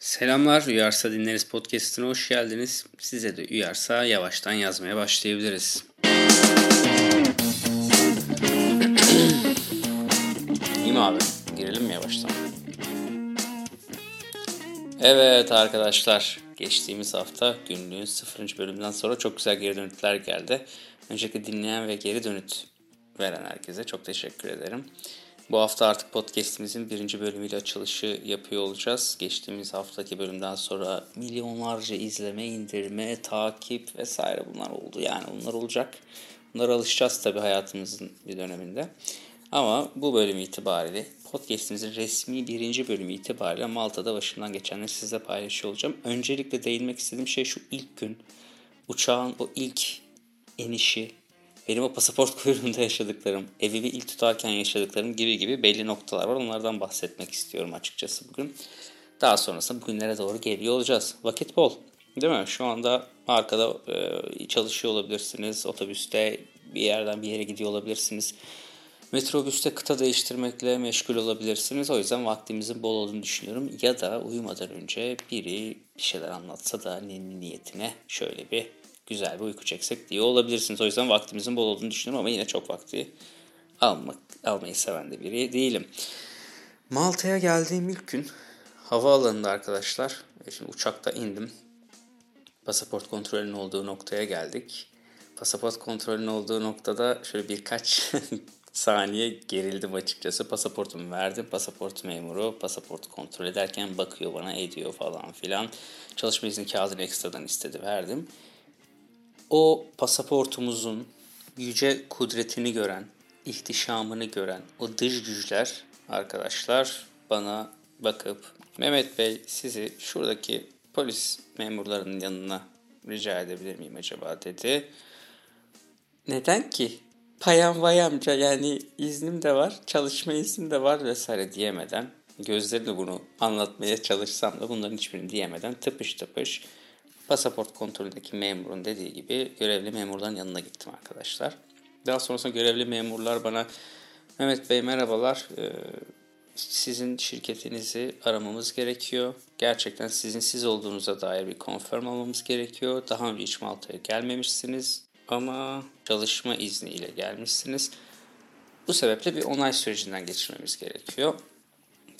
Selamlar, Uyarsa Dinleriz Podcast'ına hoş geldiniz. Size de uyarsa yavaştan yazmaya başlayabiliriz. İyi mi abi? Girelim mi yavaştan? Evet arkadaşlar, geçtiğimiz hafta günlüğün 0. bölümden sonra çok güzel geri dönütler geldi. Öncelikle dinleyen ve geri dönüt veren herkese çok teşekkür ederim. Bu hafta artık podcastimizin birinci bölümüyle açılışı yapıyor olacağız. Geçtiğimiz haftaki bölümden sonra milyonlarca izleme, indirme, takip vesaire bunlar oldu. Yani bunlar olacak. Bunlara alışacağız tabii hayatımızın bir döneminde. Ama bu bölüm itibariyle podcastimizin resmi birinci bölümü itibariyle Malta'da başımdan geçenleri sizle paylaşıyor olacağım. Öncelikle değinmek istediğim şey şu ilk gün uçağın o ilk inişi, benim o pasaport kuyruğunda yaşadıklarım, evimi ilk tutarken yaşadıklarım gibi gibi belli noktalar var. Onlardan bahsetmek istiyorum açıkçası bugün. Daha sonrasında bugünlere doğru geliyor olacağız. Vakit bol. Değil mi? Şu anda arkada e, çalışıyor olabilirsiniz. Otobüste bir yerden bir yere gidiyor olabilirsiniz. Metrobüste kıta değiştirmekle meşgul olabilirsiniz. O yüzden vaktimizin bol olduğunu düşünüyorum. Ya da uyumadan önce biri bir şeyler anlatsa da niyetine şöyle bir güzel bir uyku çeksek diye olabilirsiniz. O yüzden vaktimizin bol olduğunu düşünüyorum ama yine çok vakti almak, almayı seven de biri değilim. Malta'ya geldiğim ilk gün havaalanında arkadaşlar, e, şimdi uçakta indim. Pasaport kontrolünün olduğu noktaya geldik. Pasaport kontrolünün olduğu noktada şöyle birkaç saniye gerildim açıkçası. Pasaportumu verdim. Pasaport memuru pasaport kontrol ederken bakıyor bana ediyor falan filan. Çalışma izni kağıdını ekstradan istedi verdim o pasaportumuzun yüce kudretini gören, ihtişamını gören o dış güçler arkadaşlar bana bakıp Mehmet Bey sizi şuradaki polis memurlarının yanına rica edebilir miyim acaba dedi. Neden ki? Payam vay yani iznim de var, çalışma iznim de var vesaire diyemeden gözlerimle bunu anlatmaya çalışsam da bunların hiçbirini diyemeden tıpış tıpış pasaport kontrolündeki memurun dediği gibi görevli memurların yanına gittim arkadaşlar. Daha sonrasında görevli memurlar bana Mehmet Bey merhabalar ee, sizin şirketinizi aramamız gerekiyor. Gerçekten sizin siz olduğunuza dair bir konfirm almamız gerekiyor. Daha önce hiç Malta'ya gelmemişsiniz ama çalışma izniyle gelmişsiniz. Bu sebeple bir onay sürecinden geçirmemiz gerekiyor.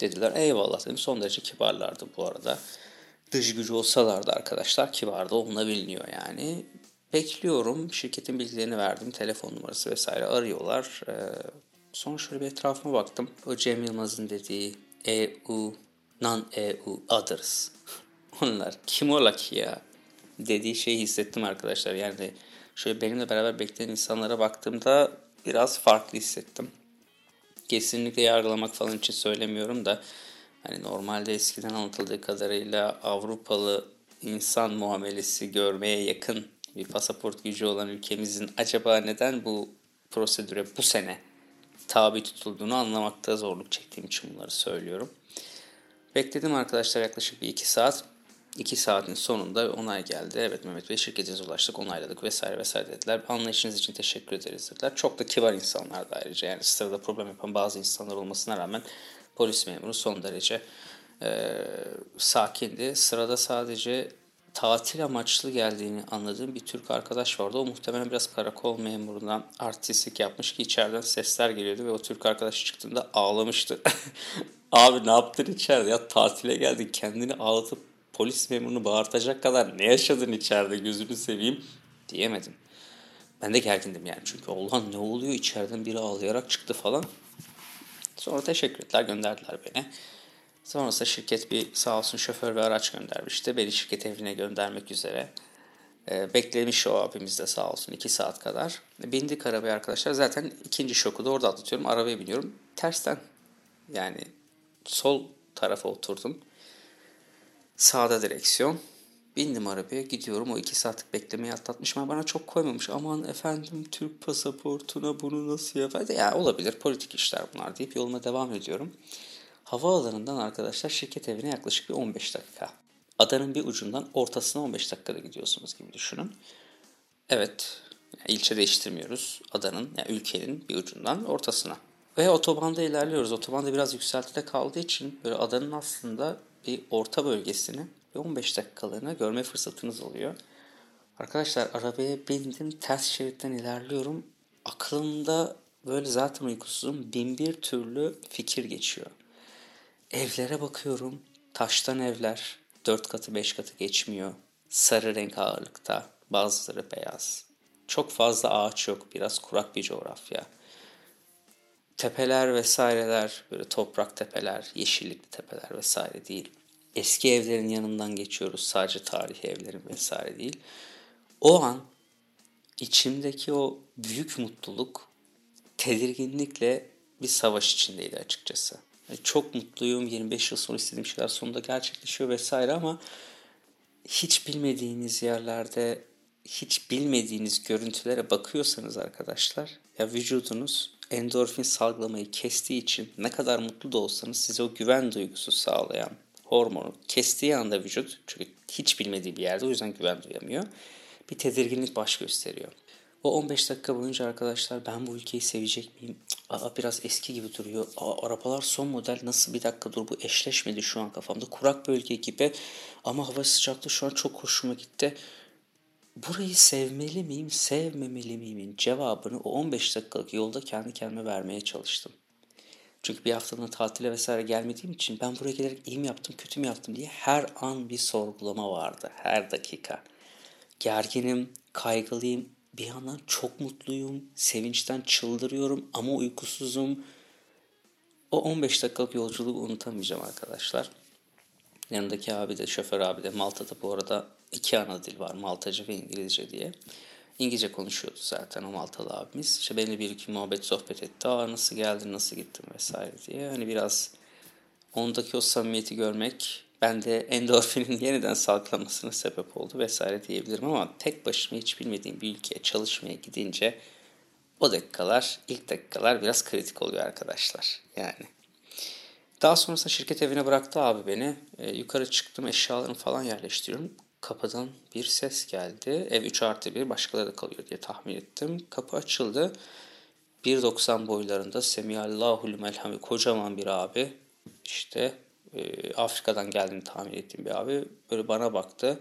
Dediler eyvallah dedim. Son derece kibarlardı bu arada dış gücü olsalardı arkadaşlar kibar da olunabiliyor yani. Bekliyorum. Şirketin bilgilerini verdim. Telefon numarası vesaire arıyorlar. Ee, sonra şöyle bir etrafıma baktım. O Cem Yılmaz'ın dediği EU, non-EU others. Onlar kim ola ki ya? Dediği şeyi hissettim arkadaşlar. Yani şöyle benimle beraber bekleyen insanlara baktığımda biraz farklı hissettim. Kesinlikle yargılamak falan için söylemiyorum da Hani normalde eskiden anlatıldığı kadarıyla Avrupalı insan muamelesi görmeye yakın bir pasaport gücü olan ülkemizin acaba neden bu prosedüre bu sene tabi tutulduğunu anlamakta zorluk çektiğim için bunları söylüyorum. Bekledim arkadaşlar yaklaşık bir iki saat. İki saatin sonunda onay geldi. Evet Mehmet Bey şirketinize ulaştık, onayladık vesaire vesaire dediler. Anlayışınız için teşekkür ederiz dediler. Çok da kibar insanlar da ayrıca. Yani sırada problem yapan bazı insanlar olmasına rağmen polis memuru son derece e, sakindi. Sırada sadece tatil amaçlı geldiğini anladığım bir Türk arkadaş vardı. O muhtemelen biraz karakol memurundan artistlik yapmış ki içeriden sesler geliyordu ve o Türk arkadaş çıktığında ağlamıştı. Abi ne yaptın içeride ya tatile geldin kendini ağlatıp polis memurunu bağırtacak kadar ne yaşadın içeride gözünü seveyim diyemedim. Ben de gergindim yani çünkü olan ne oluyor içeriden biri ağlayarak çıktı falan. Sonra teşekkür ettiler gönderdiler beni. Sonrasında şirket bir sağ olsun şoför ve araç göndermişti. Beni şirket evine göndermek üzere. E, beklemiş o abimiz de sağ olsun 2 saat kadar. Bindik arabaya arkadaşlar. Zaten ikinci şoku da orada atlatıyorum. Arabaya biniyorum. Tersten yani sol tarafa oturdum. Sağda direksiyon. Bindim arabaya gidiyorum. O iki saatlik beklemeyi atlatmış ama bana çok koymamış. Aman efendim Türk pasaportuna bunu nasıl yapar? Ya olabilir politik işler bunlar deyip yoluma devam ediyorum. Havaalanından arkadaşlar şirket evine yaklaşık bir 15 dakika. Adanın bir ucundan ortasına 15 dakikada gidiyorsunuz gibi düşünün. Evet, ilçe değiştirmiyoruz. Adanın, yani ülkenin bir ucundan ortasına. Ve otobanda ilerliyoruz. Otobanda biraz yükseltide kaldığı için böyle adanın aslında bir orta bölgesini bir 15 dakikalığına görme fırsatınız oluyor. Arkadaşlar arabaya bindim ters şeritten ilerliyorum. Aklımda böyle zaten uykusuzum bin bir türlü fikir geçiyor. Evlere bakıyorum. Taştan evler. Dört katı beş katı geçmiyor. Sarı renk ağırlıkta. Bazıları beyaz. Çok fazla ağaç yok. Biraz kurak bir coğrafya. Tepeler vesaireler böyle toprak tepeler, yeşillikli tepeler vesaire değil. Eski evlerin yanından geçiyoruz. Sadece tarihi evlerin vesaire değil. O an içimdeki o büyük mutluluk tedirginlikle bir savaş içindeydi açıkçası. Yani çok mutluyum. 25 yıl sonra istediğim şeyler sonunda gerçekleşiyor vesaire ama hiç bilmediğiniz yerlerde hiç bilmediğiniz görüntülere bakıyorsanız arkadaşlar ya vücudunuz endorfin salgılamayı kestiği için ne kadar mutlu da olsanız size o güven duygusu sağlayan hormonu kestiği anda vücut çünkü hiç bilmediği bir yerde o yüzden güven duyamıyor. Bir tedirginlik baş gösteriyor. O 15 dakika boyunca arkadaşlar ben bu ülkeyi sevecek miyim? Aa, biraz eski gibi duruyor. Aa, arabalar son model nasıl bir dakika dur bu eşleşmedi şu an kafamda. Kurak bölge gibi ama hava sıcaklığı şu an çok hoşuma gitti. Burayı sevmeli miyim, sevmemeli miyimin cevabını o 15 dakikalık yolda kendi kendime vermeye çalıştım. Çünkü bir haftalığına tatile vesaire gelmediğim için ben buraya gelerek iyi mi yaptım, kötü mü yaptım diye her an bir sorgulama vardı. Her dakika. Gerginim, kaygılıyım, bir yandan çok mutluyum, sevinçten çıldırıyorum ama uykusuzum. O 15 dakikalık yolculuğu unutamayacağım arkadaşlar. Yanındaki abi de, şoför abi de Malta'da bu arada iki ana dil var. Maltaca ve İngilizce diye. İngilizce konuşuyordu zaten o Maltalı abimiz. İşte benimle bir iki muhabbet sohbet etti. Aa nasıl geldin, nasıl gittin vesaire diye. Hani biraz ondaki o samimiyeti görmek bende endorfinin yeniden salgılamasına sebep oldu vesaire diyebilirim ama tek başıma hiç bilmediğim bir ülkeye çalışmaya gidince o dakikalar, ilk dakikalar biraz kritik oluyor arkadaşlar. Yani. Daha sonrasında şirket evine bıraktı abi beni. E, yukarı çıktım eşyalarımı falan yerleştiriyorum. Kapıdan bir ses geldi. Ev 3 artı 1 başkaları da kalıyor diye tahmin ettim. Kapı açıldı. 1.90 boylarında Semihallahul Melhami kocaman bir abi. İşte e, Afrika'dan geldiğini tahmin ettiğim bir abi. Böyle bana baktı.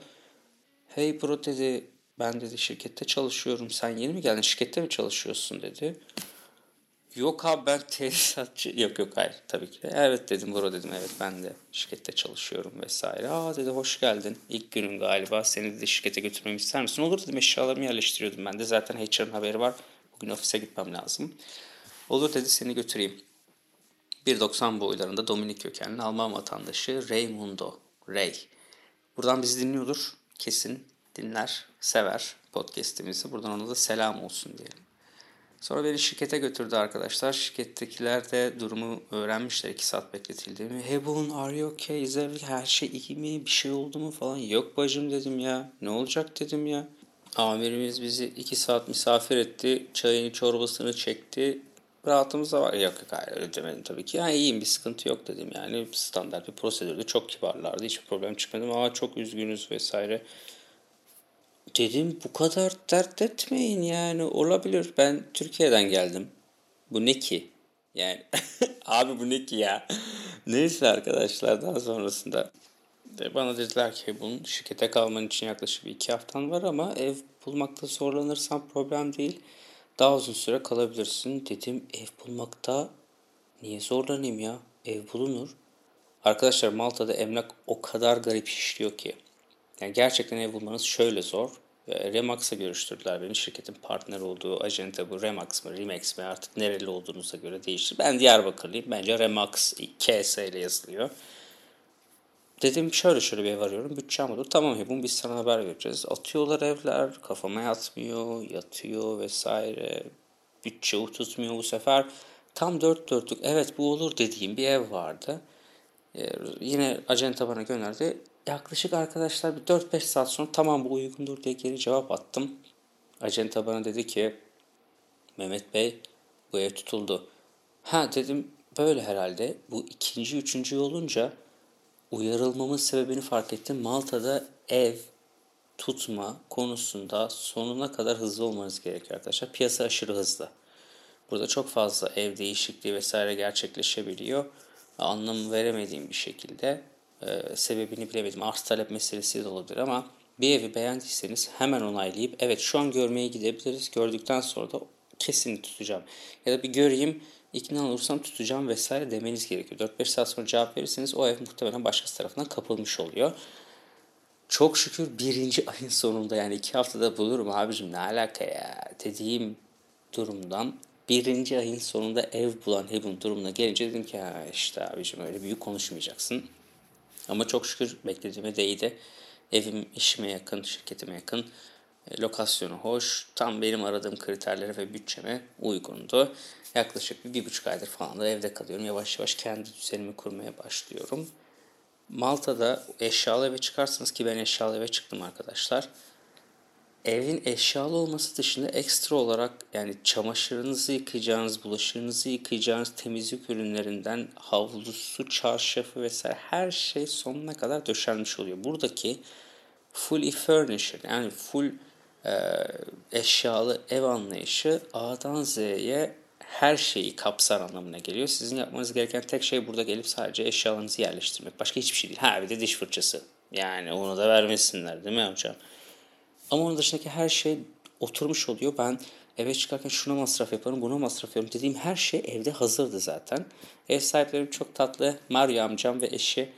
Hey bro dedi ben dedi şirkette çalışıyorum. Sen yeni mi geldin? Şirkette mi çalışıyorsun dedi. Yok abi ben tesisatçı. Yok yok hayır tabii ki. Evet dedim bro dedim evet ben de şirkette çalışıyorum vesaire. Aa dedi hoş geldin. İlk günün galiba seni de şirkete götürmemi ister misin? Olur dedim eşyalarımı yerleştiriyordum ben de. Zaten HR'ın haberi var. Bugün ofise gitmem lazım. Olur dedi seni götüreyim. 1.90 boylarında Dominik kökenli Alman vatandaşı Raymundo Ray. Buradan bizi dinliyordur. Kesin dinler, sever podcast'imizi. Buradan ona da selam olsun diyelim. Sonra beni şirkete götürdü arkadaşlar. Şirkettekiler de durumu öğrenmişler 2 saat bekletildiğimi. Hey Boone are you okay? Is her şey iyi mi? Bir şey oldu mu falan. Yok bacım dedim ya. Ne olacak dedim ya. Amirimiz bizi 2 saat misafir etti. Çayını çorbasını çekti rahatımız da var. Yok yok hayır öyle demedim tabii ki. Yani iyiyim bir sıkıntı yok dedim yani. Standart bir prosedürdü. Çok kibarlardı. Hiçbir problem çıkmadı ama çok üzgünüz vesaire. Dedim bu kadar dert etmeyin yani olabilir. Ben Türkiye'den geldim. Bu ne ki? Yani abi bu ne ki ya? Neyse arkadaşlar daha sonrasında de bana dediler ki bunun şirkete kalman için yaklaşık bir iki haftan var ama ev bulmakta zorlanırsan problem değil daha uzun süre kalabilirsin. Dedim ev bulmakta niye zorlanayım ya? Ev bulunur. Arkadaşlar Malta'da emlak o kadar garip işliyor ki. Yani gerçekten ev bulmanız şöyle zor. Remax'a görüştürdüler beni. Şirketin partner olduğu ajente bu Remax mı Remax mi artık nereli olduğunuza göre değişir. Ben Diyarbakırlıyım. Bence Remax KS ile yazılıyor. Dedim şöyle şöyle bir ev arıyorum. Bütçem olur. Tamam Hebun biz sana haber vereceğiz. Atıyorlar evler. Kafama yatmıyor. Yatıyor vesaire. Bütçe tutmuyor bu sefer. Tam dört dörtlük evet bu olur dediğim bir ev vardı. Ee, yine acenta bana gönderdi. Yaklaşık arkadaşlar bir 4-5 saat sonra tamam bu uygundur diye geri cevap attım. Acenta bana dedi ki Mehmet Bey bu ev tutuldu. Ha dedim böyle herhalde. Bu ikinci, üçüncü olunca uyarılmamın sebebini fark ettim. Malta'da ev tutma konusunda sonuna kadar hızlı olmanız gerekiyor arkadaşlar. Piyasa aşırı hızlı. Burada çok fazla ev değişikliği vesaire gerçekleşebiliyor. Anlam veremediğim bir şekilde e, sebebini bilemedim. Arz talep meselesi de olabilir ama bir evi beğendiyseniz hemen onaylayıp evet şu an görmeye gidebiliriz. Gördükten sonra da kesin tutacağım. Ya da bir göreyim ikna olursam tutacağım vesaire demeniz gerekiyor. 4-5 saat sonra cevap verirseniz o ev muhtemelen başkası tarafından kapılmış oluyor. Çok şükür birinci ayın sonunda yani iki haftada bulurum abicim ne alaka ya dediğim durumdan birinci ayın sonunda ev bulan evin durumuna gelince dedim ki ha işte abicim öyle büyük konuşmayacaksın. Ama çok şükür beklediğime değdi. Evim işime yakın, şirketime yakın. E, lokasyonu hoş. Tam benim aradığım kriterlere ve bütçeme uygundu. Yaklaşık bir, bir buçuk aydır falan da evde kalıyorum. Yavaş yavaş kendi düzenimi kurmaya başlıyorum. Malta'da eşyalı eve çıkarsınız ki ben eşyalı eve çıktım arkadaşlar. Evin eşyalı olması dışında ekstra olarak yani çamaşırınızı yıkayacağınız, bulaşığınızı yıkayacağınız temizlik ürünlerinden havlusu, çarşafı vesaire her şey sonuna kadar döşenmiş oluyor. Buradaki fully furnished yani full e, eşyalı ev anlayışı A'dan Z'ye her şeyi kapsar anlamına geliyor. Sizin yapmanız gereken tek şey burada gelip sadece eşyalarınızı yerleştirmek. Başka hiçbir şey değil. Ha bir de diş fırçası. Yani onu da vermesinler değil mi hocam? Ama onun dışındaki her şey oturmuş oluyor. Ben eve çıkarken şuna masraf yaparım, buna masraf yaparım dediğim her şey evde hazırdı zaten. Ev sahiplerim çok tatlı. Mario amcam ve eşi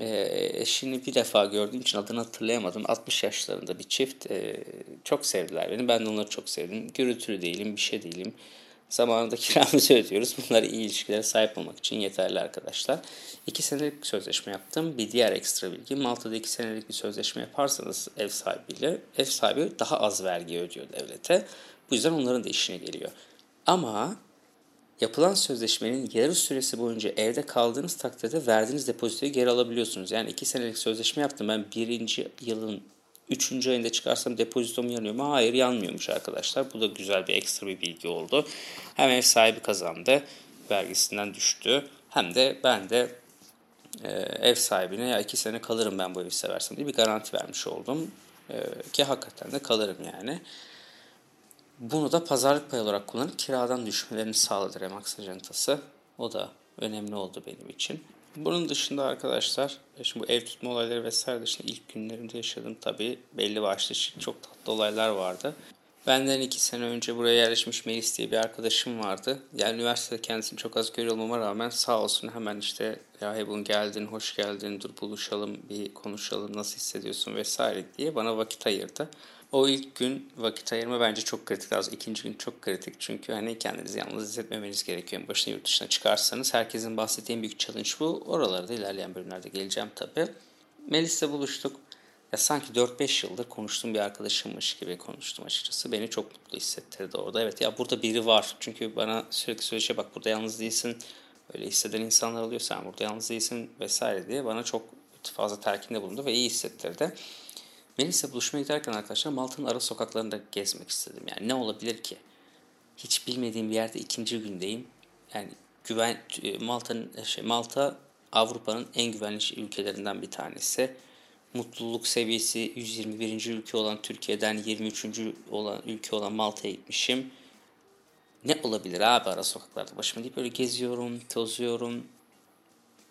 e, eşini bir defa gördüğüm için adını hatırlayamadım. 60 yaşlarında bir çift. E, çok sevdiler beni. Ben de onları çok sevdim. Gürültülü değilim, bir şey değilim. Zamanında kiramızı ödüyoruz. Bunlar iyi ilişkilere sahip olmak için yeterli arkadaşlar. 2 senelik sözleşme yaptım. Bir diğer ekstra bilgi Malta'da 2 senelik bir sözleşme yaparsanız ev sahibiyle ev sahibi daha az vergi ödüyor devlete. Bu yüzden onların da işine geliyor. Ama yapılan sözleşmenin yarı süresi boyunca evde kaldığınız takdirde verdiğiniz depozitoyu geri alabiliyorsunuz. Yani 2 senelik sözleşme yaptım. Ben birinci yılın Üçüncü ayında çıkarsam depozitom yanıyor mu? Hayır yanmıyormuş arkadaşlar. Bu da güzel bir ekstra bir bilgi oldu. Hem ev sahibi kazandı. Vergisinden düştü. Hem de ben de e, ev sahibine ya iki sene kalırım ben bu evi seversem diye bir garanti vermiş oldum. E, ki hakikaten de kalırım yani. Bunu da pazarlık pay olarak kullanıp kiradan düşmelerini sağladı Remax ajantası. O da önemli oldu benim için. Bunun dışında arkadaşlar, e, şimdi bu ev tutma olayları vesaire dışında ilk günlerimde yaşadığım tabii belli başlı çok tatlı olaylar vardı. Benden iki sene önce buraya yerleşmiş Melis diye bir arkadaşım vardı. Yani üniversitede kendisini çok az görüyor olmama rağmen sağ olsun hemen işte ya Ebun geldin, hoş geldin, dur buluşalım, bir konuşalım, nasıl hissediyorsun vesaire diye bana vakit ayırdı. O ilk gün vakit ayırma bence çok kritik. Az ikinci gün çok kritik. Çünkü hani kendinizi yalnız hissetmemeniz gerekiyor. Başına yurt dışına çıkarsanız. Herkesin bahsettiği en büyük challenge bu. Oralarda ilerleyen bölümlerde geleceğim tabii. Melis'le buluştuk. Ya sanki 4-5 yıldır konuştuğum bir arkadaşımmış gibi konuştum açıkçası. Beni çok mutlu hissettirdi orada. Evet ya burada biri var. Çünkü bana sürekli söyleyecek bak burada yalnız değilsin. Öyle hisseden insanlar oluyor. Sen burada yalnız değilsin vesaire diye bana çok fazla telkinde bulundu ve iyi hissettirdi. Melis'le buluşmaya giderken arkadaşlar Malta'nın ara sokaklarında gezmek istedim. Yani ne olabilir ki? Hiç bilmediğim bir yerde ikinci gündeyim. Yani güven e, Malta'nın şey Malta Avrupa'nın en güvenli ülkelerinden bir tanesi. Mutluluk seviyesi 121. ülke olan Türkiye'den 23. olan ülke olan Malta'ya gitmişim. Ne olabilir abi ara sokaklarda başıma deyip böyle geziyorum, tozuyorum.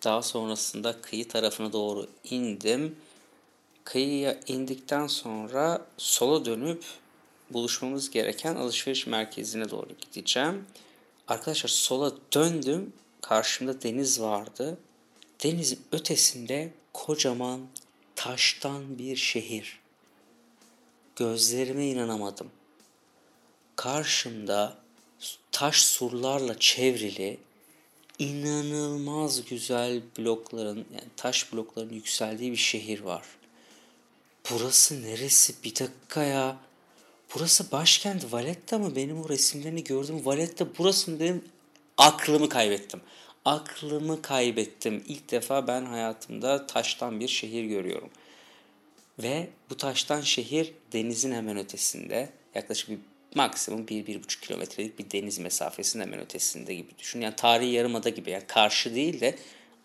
Daha sonrasında kıyı tarafına doğru indim kıyıya indikten sonra sola dönüp buluşmamız gereken alışveriş merkezine doğru gideceğim. Arkadaşlar sola döndüm. Karşımda deniz vardı. Denizin ötesinde kocaman taştan bir şehir. Gözlerime inanamadım. Karşımda taş surlarla çevrili inanılmaz güzel blokların yani taş blokların yükseldiği bir şehir var. Burası neresi? Bir dakika ya. Burası başkent Valletta mı? Benim o resimlerini gördüm. Valletta burası mı dedim. Aklımı kaybettim. Aklımı kaybettim. İlk defa ben hayatımda taştan bir şehir görüyorum. Ve bu taştan şehir denizin hemen ötesinde. Yaklaşık bir maksimum 1-1,5 kilometrelik bir deniz mesafesinin hemen ötesinde gibi düşün. Yani tarihi yarımada gibi. Yani karşı değil de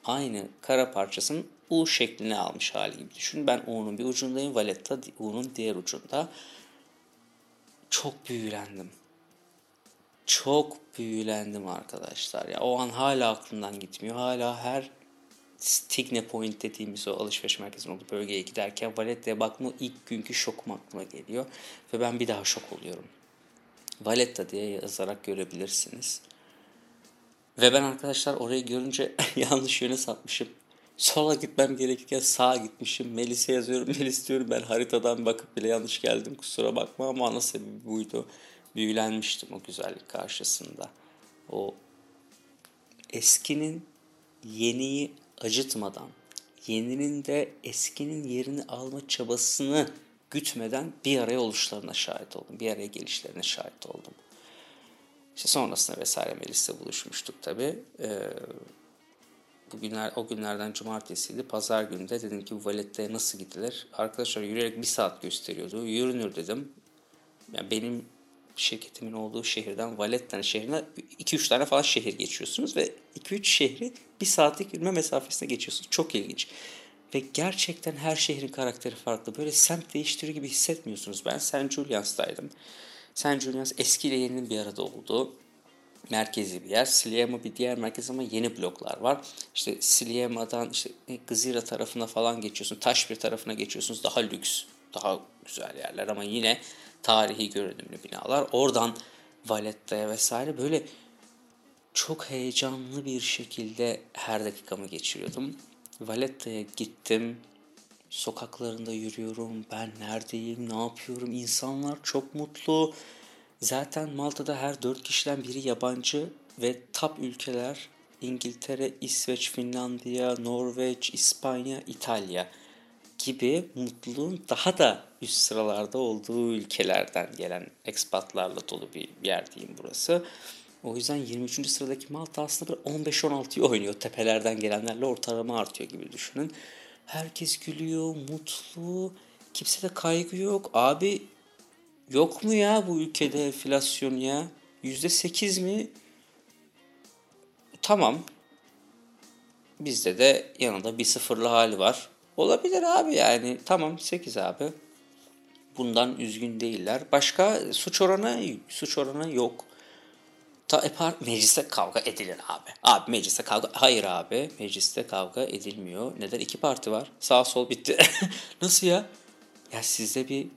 aynı kara parçasının U şeklini almış hali gibi düşün. Ben U'nun bir ucundayım. Valletta U'nun diğer ucunda. Çok büyülendim. Çok büyülendim arkadaşlar. Ya o an hala aklımdan gitmiyor. Hala her Stigne Point dediğimiz o alışveriş merkezinin olduğu bölgeye giderken Valletta'ya bakma ilk günkü şokum aklıma geliyor. Ve ben bir daha şok oluyorum. Valletta diye yazarak görebilirsiniz. Ve ben arkadaşlar orayı görünce yanlış yöne sapmışım. Sola gitmem gerekirken sağa gitmişim. Melis'e yazıyorum. Melis diyorum ben haritadan bakıp bile yanlış geldim. Kusura bakma ama ana sebebi buydu. Büyülenmiştim o güzellik karşısında. O eskinin yeniyi acıtmadan, yeninin de eskinin yerini alma çabasını gütmeden bir araya oluşlarına şahit oldum. Bir araya gelişlerine şahit oldum. İşte sonrasında vesaire Melis'le buluşmuştuk tabii. Ee, bugünler, o günlerden cumartesiydi. Pazar günü de dedim ki bu Valette'ye nasıl gidilir? Arkadaşlar yürüyerek bir saat gösteriyordu. Yürünür dedim. Yani benim şirketimin olduğu şehirden Valette'nin şehrine 2-3 tane falan şehir geçiyorsunuz ve 2-3 şehri bir saatlik yürüme mesafesine geçiyorsunuz. Çok ilginç. Ve gerçekten her şehrin karakteri farklı. Böyle semt değiştiriyor gibi hissetmiyorsunuz. Ben St. Julian's'taydım. St. Julian's eski ile yeninin bir arada olduğu merkezi bir yer. Sliema bir diğer merkez ama yeni bloklar var. İşte Sliema'dan işte Gzira tarafına falan geçiyorsun. Taş bir tarafına geçiyorsunuz. Daha lüks, daha güzel yerler ama yine tarihi görünümlü binalar. Oradan Valletta'ya vesaire böyle çok heyecanlı bir şekilde her dakikamı geçiriyordum. Valletta'ya gittim. Sokaklarında yürüyorum. Ben neredeyim, ne yapıyorum? İnsanlar çok mutlu. Zaten Malta'da her dört kişiden biri yabancı ve top ülkeler İngiltere, İsveç, Finlandiya, Norveç, İspanya, İtalya gibi mutluluğun daha da üst sıralarda olduğu ülkelerden gelen ekspatlarla dolu bir yer diyeyim burası. O yüzden 23. sıradaki Malta aslında 15-16'yı oynuyor. Tepelerden gelenlerle ortalama artıyor gibi düşünün. Herkes gülüyor, mutlu. Kimse de kaygı yok. Abi yok mu ya bu ülkede enflasyon ya? %8 mi? Tamam. Bizde de yanında bir sıfırlı hali var. Olabilir abi yani. Tamam 8 abi. Bundan üzgün değiller. Başka suç oranı suç oranı yok. Ta, e, mecliste kavga edilir abi. Abi mecliste kavga... Hayır abi mecliste kavga edilmiyor. Neden? iki parti var. Sağ sol bitti. Nasıl ya? Ya sizde bir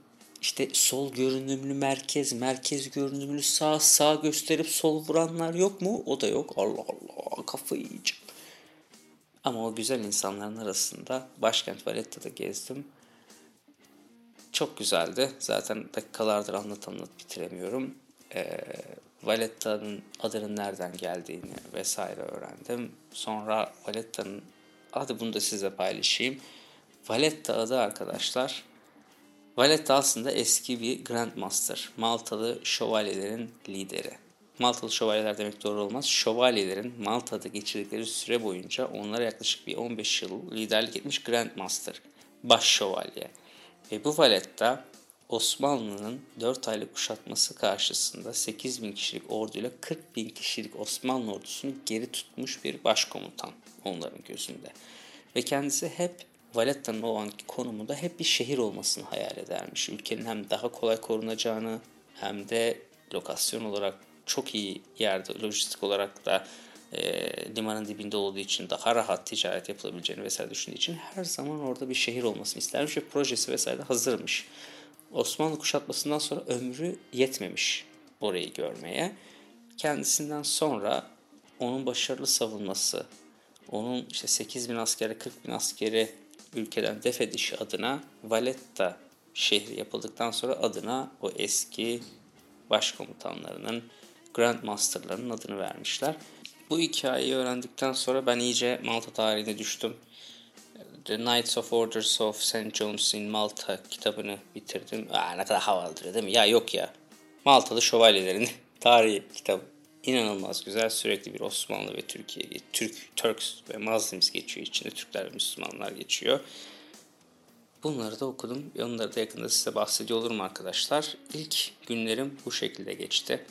işte sol görünümlü merkez, merkez görünümlü sağ, sağ gösterip sol vuranlar yok mu? O da yok. Allah Allah kafayı yiyeceğim. Ama o güzel insanların arasında başkent Valletta'da gezdim. Çok güzeldi. Zaten dakikalardır anlat anlat bitiremiyorum. Ee, Valletta'nın adının nereden geldiğini vesaire öğrendim. Sonra Valletta'nın adı bunu da size paylaşayım. Valletta adı arkadaşlar. Valletta aslında eski bir Grandmaster. Maltalı şövalyelerin lideri. Maltalı şövalyeler demek doğru olmaz. Şövalyelerin Malta'da geçirdikleri süre boyunca onlara yaklaşık bir 15 yıl liderlik etmiş Grandmaster. Baş şövalye. Ve bu Valletta Osmanlı'nın 4 aylık kuşatması karşısında 8 bin kişilik orduyla 40 bin kişilik Osmanlı ordusunu geri tutmuş bir başkomutan onların gözünde. Ve kendisi hep Valletta'nın o anki konumunda hep bir şehir olmasını hayal edermiş. Ülkenin hem daha kolay korunacağını hem de lokasyon olarak çok iyi yerde, lojistik olarak da e, limanın dibinde olduğu için daha rahat ticaret yapılabileceğini vesaire düşündüğü için her zaman orada bir şehir olmasını istermiş ve projesi vesaire hazırmış. Osmanlı kuşatmasından sonra ömrü yetmemiş orayı görmeye. Kendisinden sonra onun başarılı savunması, onun işte 8 bin askeri 40 bin askeri ülkeden def edişi adına Valletta şehri yapıldıktan sonra adına o eski başkomutanlarının, Grandmaster'ların adını vermişler. Bu hikayeyi öğrendikten sonra ben iyice Malta tarihine düştüm. The Knights of Orders of St. John's in Malta kitabını bitirdim. Aa, ne kadar havalıdır değil mi? Ya yok ya. Maltalı şövalyelerin tarihi kitabı. İnanılmaz güzel. Sürekli bir Osmanlı ve Türkiye, Türk, Turks ve Muslims geçiyor. İçinde Türkler ve Müslümanlar geçiyor. Bunları da okudum. Onları da yakında size bahsediyor olurum arkadaşlar. İlk günlerim bu şekilde geçti.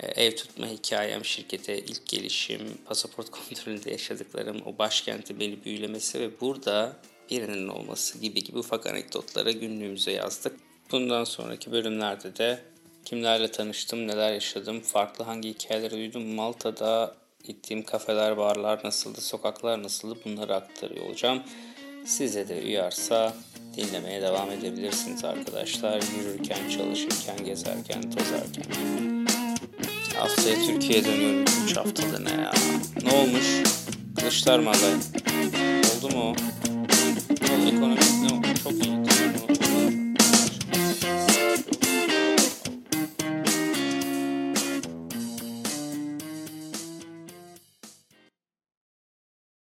Ee, ev tutma hikayem, şirkete ilk gelişim, pasaport kontrolünde yaşadıklarım, o başkenti beni büyülemesi ve burada birinin olması gibi gibi ufak anekdotlara günlüğümüze yazdık. Bundan sonraki bölümlerde de kimlerle tanıştım, neler yaşadım, farklı hangi hikayeleri duydum, Malta'da gittiğim kafeler, barlar nasıldı, sokaklar nasıldı bunları aktarıyor olacağım. Size de uyarsa dinlemeye devam edebilirsiniz arkadaşlar. Yürürken, çalışırken, gezerken, tozarken. Haftaya Türkiye'ye dönüyorum. 3 haftada ne ya? Ne olmuş? Kılıçlar mı aday? Oldu mu o? Ekonomik ne oldu? Çok iyi.